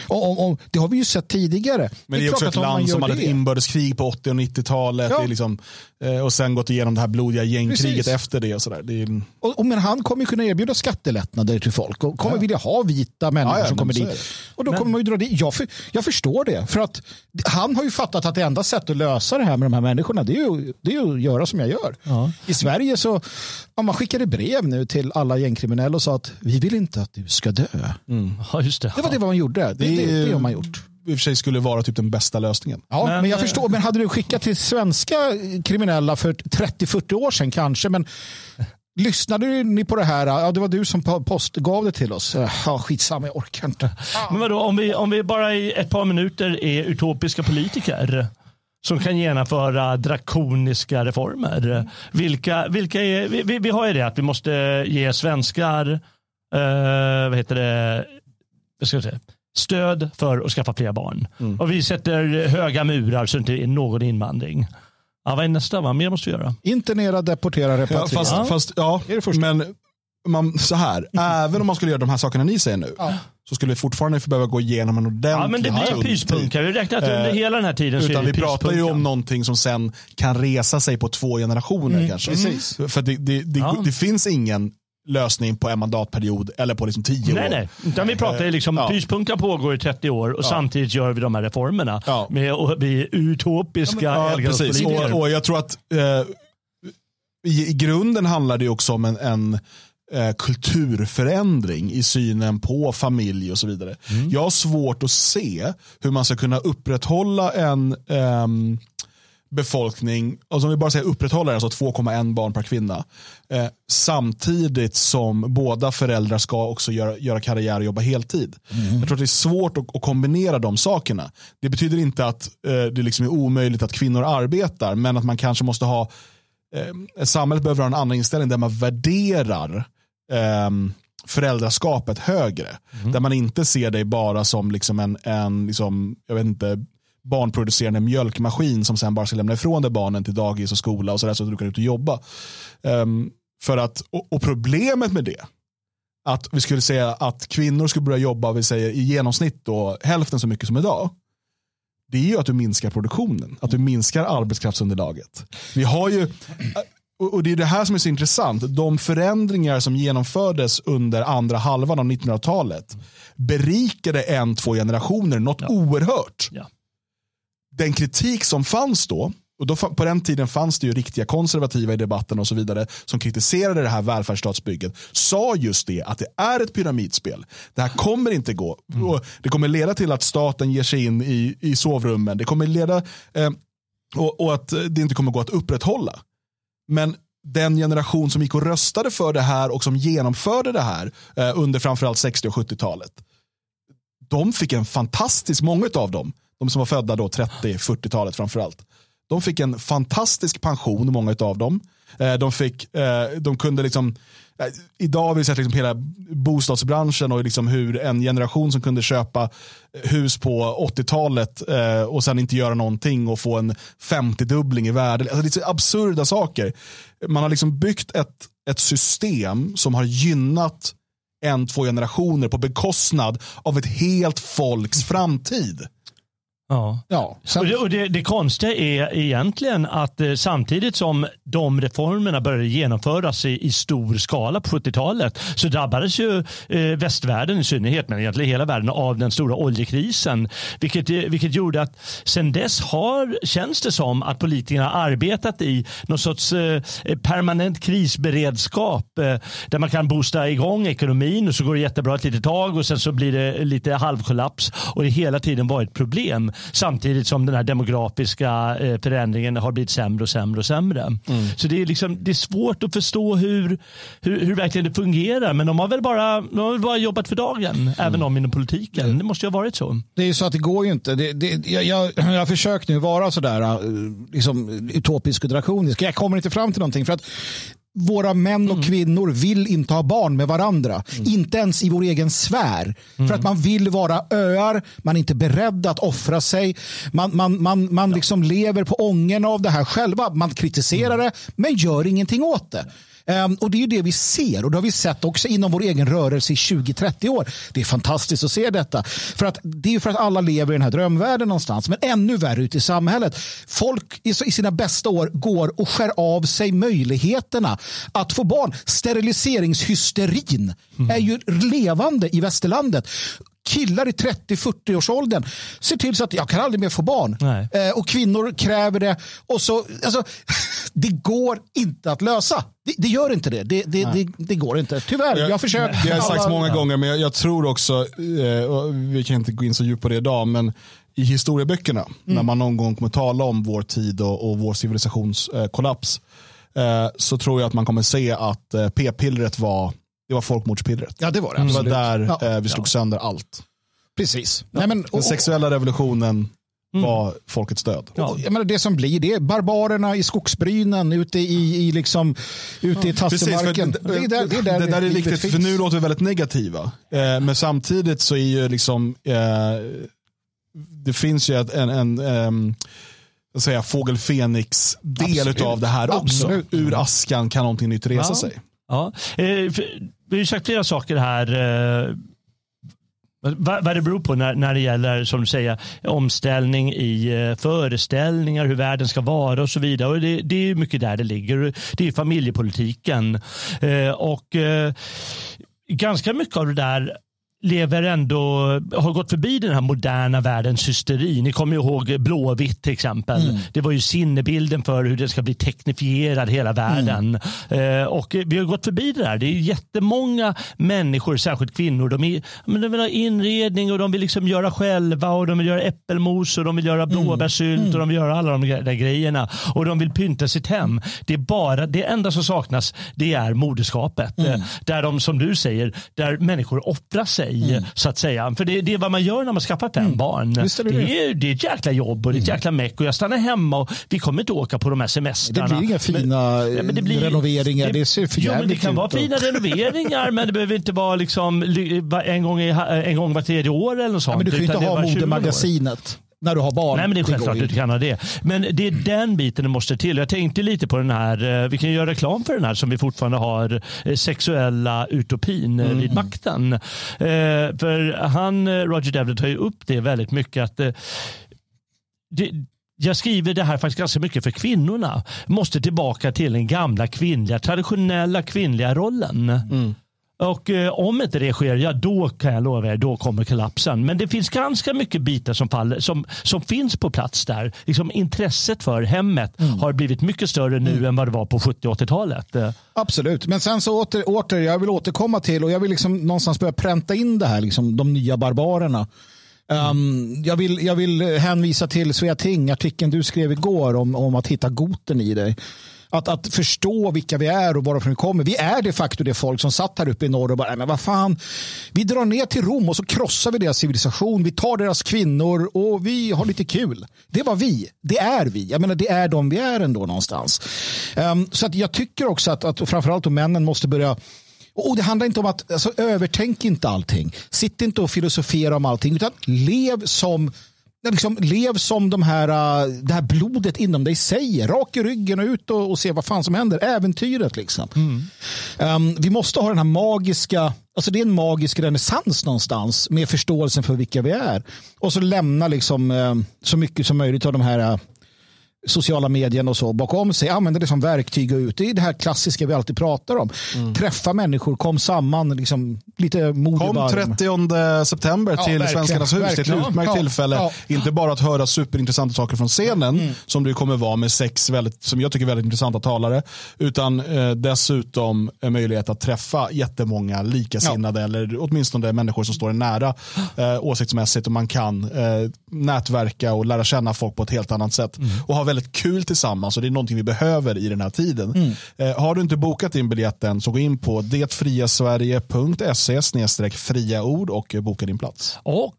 Och, och, och det har vi ju sett tidigare. Men det är, det är också ett land som hade ett inbördeskrig på 80 och 90-talet. Ja. liksom, eh, och sen gått igenom det här blodiga gängkriget Precis. efter det. Och, sådär. det är... och, och, men han kommer kunna erbjuda skattelättnader till folk och kommer ja. vilja ha vita människor ja, ja, som kommer dit. Och då men... kommer man ju dra dit. Jag, för, jag förstår det. För att han har ju fattat att det enda sättet att lösa det här med de här människorna det är ju, det är att göra som jag gör. I Sverige så ja, man skickade brev nu till alla gängkriminella och sa att vi vill inte att du ska dö. Mm. Ja, just det. det var det man gjorde. Det, det, det, det har man gjort i och för sig skulle vara typ den bästa lösningen. Ja, men, men jag förstår. Men hade du skickat till svenska kriminella för 30-40 år sedan kanske, men Lyssnade ni på det här? Ja, det var du som post gav det till oss. Ja, skitsamma, jag orkar inte. Men vadå, om vi, om vi bara i ett par minuter är utopiska politiker som kan genomföra drakoniska reformer. Vilka, vilka är, vi, vi har ju det att vi måste ge svenskar eh, vad heter det, vad ska jag säga, stöd för att skaffa fler barn. Mm. Och vi sätter höga murar så det inte är någon invandring. Ja, vad är nästa? Vad mer måste vi göra? Internera, deportera, repatriera. Ja, fast, fast, ja, är det första? men man, så här, även om man skulle göra de här sakerna ni säger nu, ja. så skulle vi fortfarande behöva gå igenom en ordentlig Ja, men det blir pyspunka. Vi räknar att under eh, hela den här tiden Utan det Vi pratar ju om någonting som sen kan resa sig på två generationer mm, kanske. Precis. För det, det, det, ja. det finns ingen lösning på en mandatperiod eller på liksom tio nej, år. Nej, utan vi pratar ju liksom, ja. pyspunka pågår i 30 år och ja. samtidigt gör vi de här reformerna. Ja. Med att bli utopiska ja, precis. Och, och, jag tror att eh, i, i, grunden handlar det också om en, en eh, kulturförändring i synen på familj och så vidare. Mm. Jag har svårt att se hur man ska kunna upprätthålla en um, befolkning, och som vi bara säger upprätthåller, alltså 2,1 barn per kvinna. Eh, samtidigt som båda föräldrar ska också göra, göra karriär och jobba heltid. Mm. Jag tror att det är svårt att, att, kombinera de sakerna. Det betyder inte att eh, det liksom är omöjligt att kvinnor arbetar, men att man kanske måste ha, eh, samhället behöver ha en annan inställning där man värderar eh, föräldraskapet högre. Mm. Där man inte ser dig bara som liksom en, en liksom, jag vet inte, barnproducerande mjölkmaskin som sen bara ska lämna ifrån dig barnen till dagis och skola och så, där, så att du kan ut och jobba. Um, för att, och, och, problemet med det, att vi skulle säga att kvinnor skulle börja jobba vi säger, i genomsnitt då, hälften så mycket som idag. Det är ju att du minskar produktionen, att du minskar arbetskraftsunderlaget. Vi har ju, och det är det här som är så intressant. De förändringar som genomfördes under andra halvan av 1900-talet berikade en, två generationer något ja. oerhört. Ja den kritik som fanns då, och då, på den tiden fanns det ju riktiga konservativa i debatten och så vidare som kritiserade det här välfärdsstatsbygget. Sa just det att det är ett pyramidspel. Det här kommer inte gå. Mm. det kommer leda till att staten ger sig in i, i sovrummen. Det kommer leda eh, och, och, att det inte kommer gå att upprätthålla. Men den generation som gick och röstade för det här och som genomförde det här eh, under framförallt 60 och 70-talet. De fick en fantastisk, många av dem, de som var födda då 30-40-talet framförallt. De fick en fantastisk pension, många av dem. Eh, de, fick, eh, de kunde liksom, eh, idag har vi sett liksom hela bostadsbranschen och liksom hur en generation som kunde köpa hus på 80-talet och sen inte göra någonting och få en 50-dubbling i värde. Alltså det är absurda saker. Man har liksom byggt ett, ett system som har gynnat en, två generationer på bekostnad av ett helt folks framtid. Ja. ja och det, och det, det konstiga är egentligen att eh, samtidigt som de reformerna började genomföras i, i stor skala på 70-talet så drabbades ju eh, västvärlden i synnerhet, men egentligen hela världen, av den stora oljekrisen. Vilket, eh, vilket gjorde att sen dess har, känns det som att politikerna arbetat i någon sorts eh, permanent krisberedskap eh, där man kan boosta igång ekonomin och så går det jättebra ett litet tag och sen så blir det lite halvkollaps och det hela tiden varit problem. Samtidigt som den här demografiska eh, förändringen har blivit sämre och sämre och sämre. Mm. Så det är, liksom, det är svårt att förstå hur, hur, hur verkligen det fungerar. Men de har väl bara, de har väl bara jobbat för dagen, mm. även om inom politiken. Det måste ju ha varit så. Det är ju så att det går ju inte. Det, det, jag, jag, jag har försökt nu vara sådär eh, liksom, utopisk och drakonisk. Jag kommer inte fram till någonting. För att våra män och mm. kvinnor vill inte ha barn med varandra. Mm. Inte ens i vår egen sfär. Mm. För att man vill vara öar, man är inte beredd att offra sig. Man, man, man, man liksom lever på ången av det här själva. Man kritiserar mm. det, men gör ingenting åt det. Um, och Det är det vi ser och det har vi sett också inom vår egen rörelse i 20-30 år. Det är fantastiskt att se detta. För att, det är för att alla lever i den här drömvärlden någonstans. Men ännu värre ute i samhället. Folk i, i sina bästa år går och skär av sig möjligheterna att få barn. Steriliseringshysterin mm. är ju levande i västerlandet killar i 30-40-årsåldern ser till så att jag kan aldrig mer få barn. Eh, och kvinnor kräver det. Och så, alltså, (laughs) det går inte att lösa. Det, det gör inte det. Det, det, det. det, går inte. Tyvärr, jag har försökt. Det har sagt många gånger, men jag, jag tror också, eh, vi kan inte gå in så djupt på det idag, men i historieböckerna, mm. när man någon gång kommer tala om vår tid och, och vår civilisationskollaps, eh, så tror jag att man kommer se att eh, p-pillret var det var folkmordspillret. Ja, det var det. Det var där ja. eh, vi slog sönder allt. Precis. Ja. Nej, men, och, Den sexuella revolutionen mm. var folkets död. Ja. Jag menar, det som blir det är barbarerna i skogsbrynen ute i, i, liksom, ute i tassemarken. Det, det, det, det, där, det där är viktigt, för nu låter vi väldigt negativa. Eh, men samtidigt så är ju liksom, eh, det finns ju en, en, en säga, fågel Fenix del av det här också. Absolut. Ur askan kan någonting nytt resa sig. Ja. Vi har sagt flera saker här. Eh, vad, vad det beror på när, när det gäller som du säger, omställning i eh, föreställningar, hur världen ska vara och så vidare. Och det, det är mycket där det ligger. Det är familjepolitiken. Eh, och ganska mycket av det där lever ändå, har gått förbi den här moderna världens hysteri. Ni kommer ihåg Blåvitt till exempel. Mm. Det var ju sinnebilden för hur det ska bli teknifierad hela världen. Mm. Eh, och vi har gått förbi det där. Det är jättemånga människor, särskilt kvinnor, de, är, de vill ha inredning och de vill liksom göra själva och de vill göra äppelmos och de vill göra mm. blåbärssylt mm. och de vill göra alla de där grejerna. Och de vill pynta sitt hem. Det är bara, det enda som saknas det är moderskapet. Mm. Eh, där de, som du säger, där människor offrar sig sig. Mm. så att säga. För det, det, är vad man gör när man skaffar fem mm. barn. Det, det, är, det är ett jäkla jobb och det är ett mm. jäkla meck och jag stannar hemma och vi kommer inte åka på de här semestrarna. Det blir inga fina men, men det blir, renoveringar. Det, ser för jo, men Det kan vara fina renoveringar men det behöver inte vara liksom en gång, i, en gång var tredje år eller något sånt. Ja, men du kan ju inte ha modemagasinet när du har barn. Nej, men det är självklart att du kan ha det. Men det är den biten det måste till. Jag tänkte lite på den här, eh, vi kan göra reklam för den här som vi fortfarande har, eh, sexuella utopin eh, mm. vid makten. För han, Roger Devlin, tar ju upp det väldigt mycket att det, jag skriver det här faktiskt ganska mycket för kvinnorna. Måste tillbaka till den gamla kvinnliga, traditionella kvinnliga rollen. Mm. Och eh, om inte det sker, ja då kan jag lova er, då kommer kollapsen. Men det finns ganska mycket bitar som, faller, som, som finns på plats där. Liksom intresset för hemmet mm. har blivit mycket större nu mm. än vad det var på 70 80-talet. Absolut, men sen så åter, åter, jag vill återkomma till och jag vill liksom någonstans börja pränta in det här, liksom, de nya barbarerna. Um, jag, vill, jag vill hänvisa till Svea Ting, artikeln du skrev igår om, om att hitta goten i dig. Att, att förstå vilka vi är och varifrån vi kommer. Vi är de facto det folk som satt här uppe i norr och bara, men vad fan, vi drar ner till Rom och så krossar vi deras civilisation. Vi tar deras kvinnor och vi har lite kul. Det var vi. Det är vi. Jag menar, det är de vi är ändå någonstans. Um, så att jag tycker också att, att framförallt att männen måste börja och Det handlar inte om att alltså, övertänk inte allting. Sitt inte och filosofera om allting utan lev som liksom, lev som de här, äh, det här blodet inom dig säger. Rak i ryggen och ut och, och se vad fan som händer. Äventyret liksom. Mm. Um, vi måste ha den här magiska, alltså det är en magisk renässans någonstans med förståelsen för vilka vi är. Och så lämna liksom, uh, så mycket som möjligt av de här uh, sociala medien och så bakom sig, använder det som verktyg och ut. Det är det här klassiska vi alltid pratar om. Mm. Träffa människor, kom samman, liksom, lite mod Kom 30 september ja, till Svenskarnas hus. Det är ett utmärkt ja, tillfälle. Ja. Inte bara att höra superintressanta saker från scenen, mm. som du kommer vara med sex väldigt, som jag tycker väldigt intressanta talare, utan eh, dessutom en möjlighet att träffa jättemånga likasinnade, eller åtminstone människor som står nära eh, åsiktsmässigt och man kan eh, nätverka och lära känna folk på ett helt annat sätt. Mm. Och ha väldigt kul tillsammans och det är någonting vi behöver i den här tiden. Mm. Eh, har du inte bokat din biljett än så gå in på detfriasverige.se fria ord och boka din plats. Och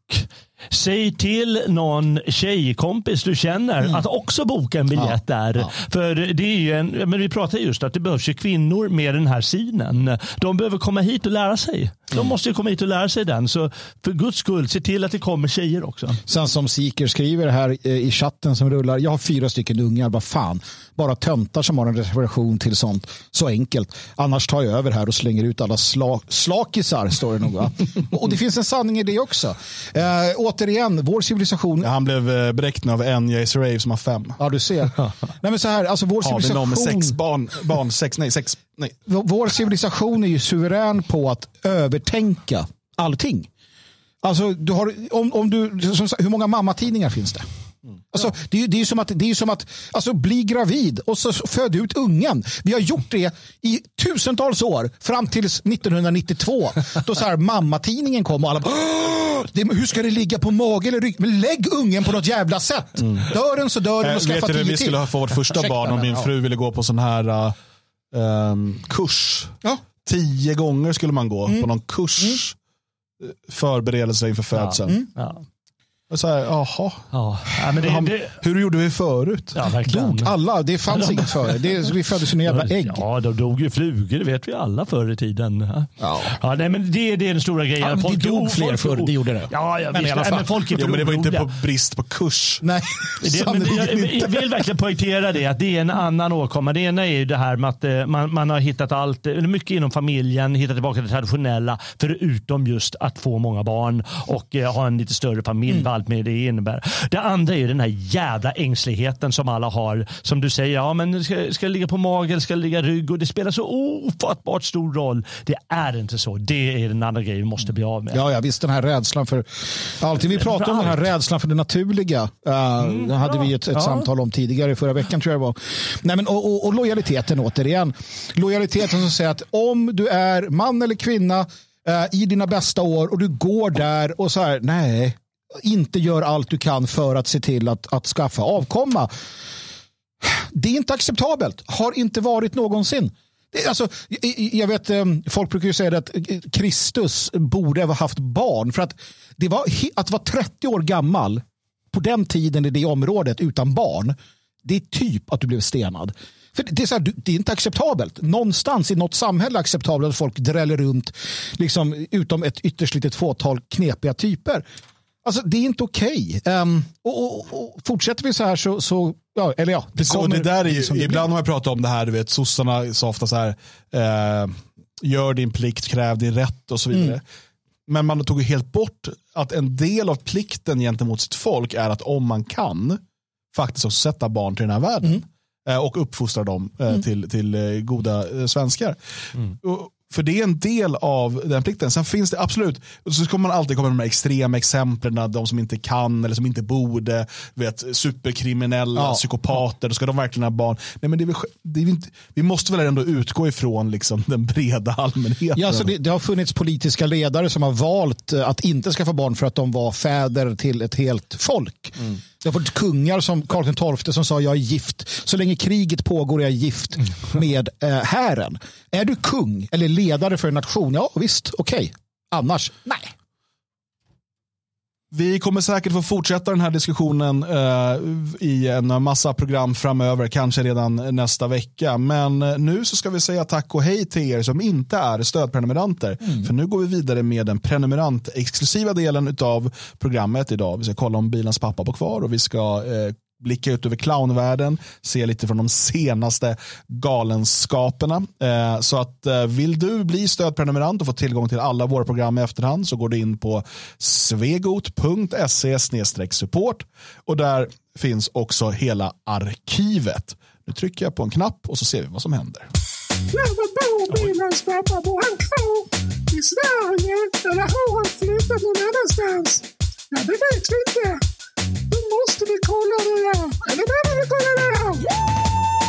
Säg till någon tjejkompis du känner mm. att också boka en biljett ja, där. Ja. För det är ju en, men vi pratar just att det behövs ju kvinnor med den här synen. De behöver komma hit och lära sig. De mm. måste komma hit och lära sig den. Så för guds skull, se till att det kommer tjejer också. Sen som Siker skriver här eh, i chatten som rullar. Jag har fyra stycken ungar, vad fan. Bara töntar som har en reservation till sånt. Så enkelt. Annars tar jag över här och slänger ut alla sla, slakisar, står det nog. (laughs) och det finns en sanning i det också. Eh, återigen, vår civilisation. Ja, han blev eh, bräckt av en Jace Rave som har fem. Ja, du ser. (laughs) nej, men så här, alltså vår civilisation. Ja, med sex barn, barn, sex, nej, sex, nej. Vår civilisation är ju suverän på att övertänka allting. Alltså, du har, om, om du, som, hur många mammatidningar finns det? Alltså, det, är, det är som att, det är som att alltså, bli gravid och så föda ut ungen. Vi har gjort det i tusentals år fram till 1992 då så här, mammatidningen kom och alla bara, det, hur ska det ligga på mage eller rygg? Men lägg ungen på något jävla sätt. Mm. Dör den så dör den och skaffa tio till. Vi skulle ha få vårt första barn om min fru ville gå på sån här uh, um, kurs. Ja. Tio gånger skulle man gå mm. på någon kurs. Mm. Förberedelse inför födseln. Ja. Mm. Ja. Så här, jaha. Ja. men det, det... Hur gjorde vi förut? Ja, dog alla? Det fanns inget före. Det, vi föddes som jävla ägg. Ja, de dog ju flugor. Det vet vi alla förr i tiden. Ja. Ja, nej, men det, det är den stora grejen. Ja, men det dog fler förr. Det gjorde det. Ja, ja men, visst, nej, men folk är jo, men det var inte på brist på kurs. Nej, det, men, jag, jag, vill verkligen poängtera det. Att det är en annan åkomma. Det ena är ju det här med att eh, man, man har hittat allt, mycket inom familjen, hittat tillbaka till det traditionella. Förutom just att få många barn och eh, ha en lite större familj. Mm allt med det innebär. Det andra är ju den här jävla ängsligheten som alla har. Som du säger, ja men ska, ska det ligga på mage eller ska det ligga rygg? Och det spelar så ofattbart stor roll. Det är inte så. Det är den andra grejen vi måste bli av med. Ja, ja visst den här rädslan för allting. Vi pratade om den här rädslan för det naturliga. Uh, mm, det hade vi ett, ett ja. samtal om tidigare förra veckan tror jag det var. Nej, men, och, och, och lojaliteten återigen. Lojaliteten som säger att om du är man eller kvinna uh, i dina bästa år och du går där och så här, nej, inte gör allt du kan för att se till att, att skaffa avkomma. Det är inte acceptabelt. Har inte varit någonsin. Det, alltså, jag vet, eh, folk brukar ju säga att eh, Kristus borde ha haft barn. För att, det var, att vara 30 år gammal på den tiden i det området utan barn, det är typ att du blev stenad. För det, är så här, det är inte acceptabelt. Någonstans i något samhälle är acceptabelt att folk dräller runt, liksom, utom ett ytterst litet fåtal knepiga typer. Alltså det är inte okej. Okay. Um, ehm, och, och, och, fortsätter vi så här så, så ja, eller ja. Det, kommer, det där är ju, det ibland har man pratat om det här, du vet, sossarna sa ofta så här, eh, gör din plikt, kräv din rätt och så vidare. Mm. Men man tog helt bort att en del av plikten gentemot sitt folk är att om man kan, faktiskt också sätta barn till den här världen. Mm. Eh, och uppfostra dem eh, mm. till, till eh, goda svenskar. Mm. Och, för det är en del av den plikten. Sen finns det absolut, så kommer man alltid komma med de här extrema exemplen, de som inte kan eller som inte borde, vet, superkriminella, ja. psykopater, då ska de verkligen ha barn. Nej, men det är, det är inte, vi måste väl ändå utgå ifrån liksom, (laughs) den breda allmänheten. Ja, så det, det, har funnits politiska ledare som har valt eh, att inte skaffa barn för att de var fäder till ett helt folk. Mm. Det har varit kungar som Karl XII som sa jag är gift. Så länge kriget pågår är jag gift med eh, hären. Är du kung eller ledare för en nation? Ja visst, okej. Okay. Annars, nej. Vi kommer säkert få fortsätta den här diskussionen uh, i en massa program framöver, kanske redan nästa vecka. Men uh, nu så ska vi säga tack och hej till er som inte är stödprenumeranter. Mm. För nu går vi vidare med den prenumerant-exklusiva delen av programmet idag. Vi ska kolla om bilens pappa på kvar och vi ska uh, blicka ut över clownvärlden, se lite från de senaste galenskaperna. Eh, så att eh, vill du bli stödprenumerant och få tillgång till alla våra program i efterhand så går du in på svegot.se support och där finns också hela arkivet. Nu trycker jag på en knapp och så ser vi vad som händer. Ja, det vet vi inte måste vi kolla det där! Det behöver vi kolla det där!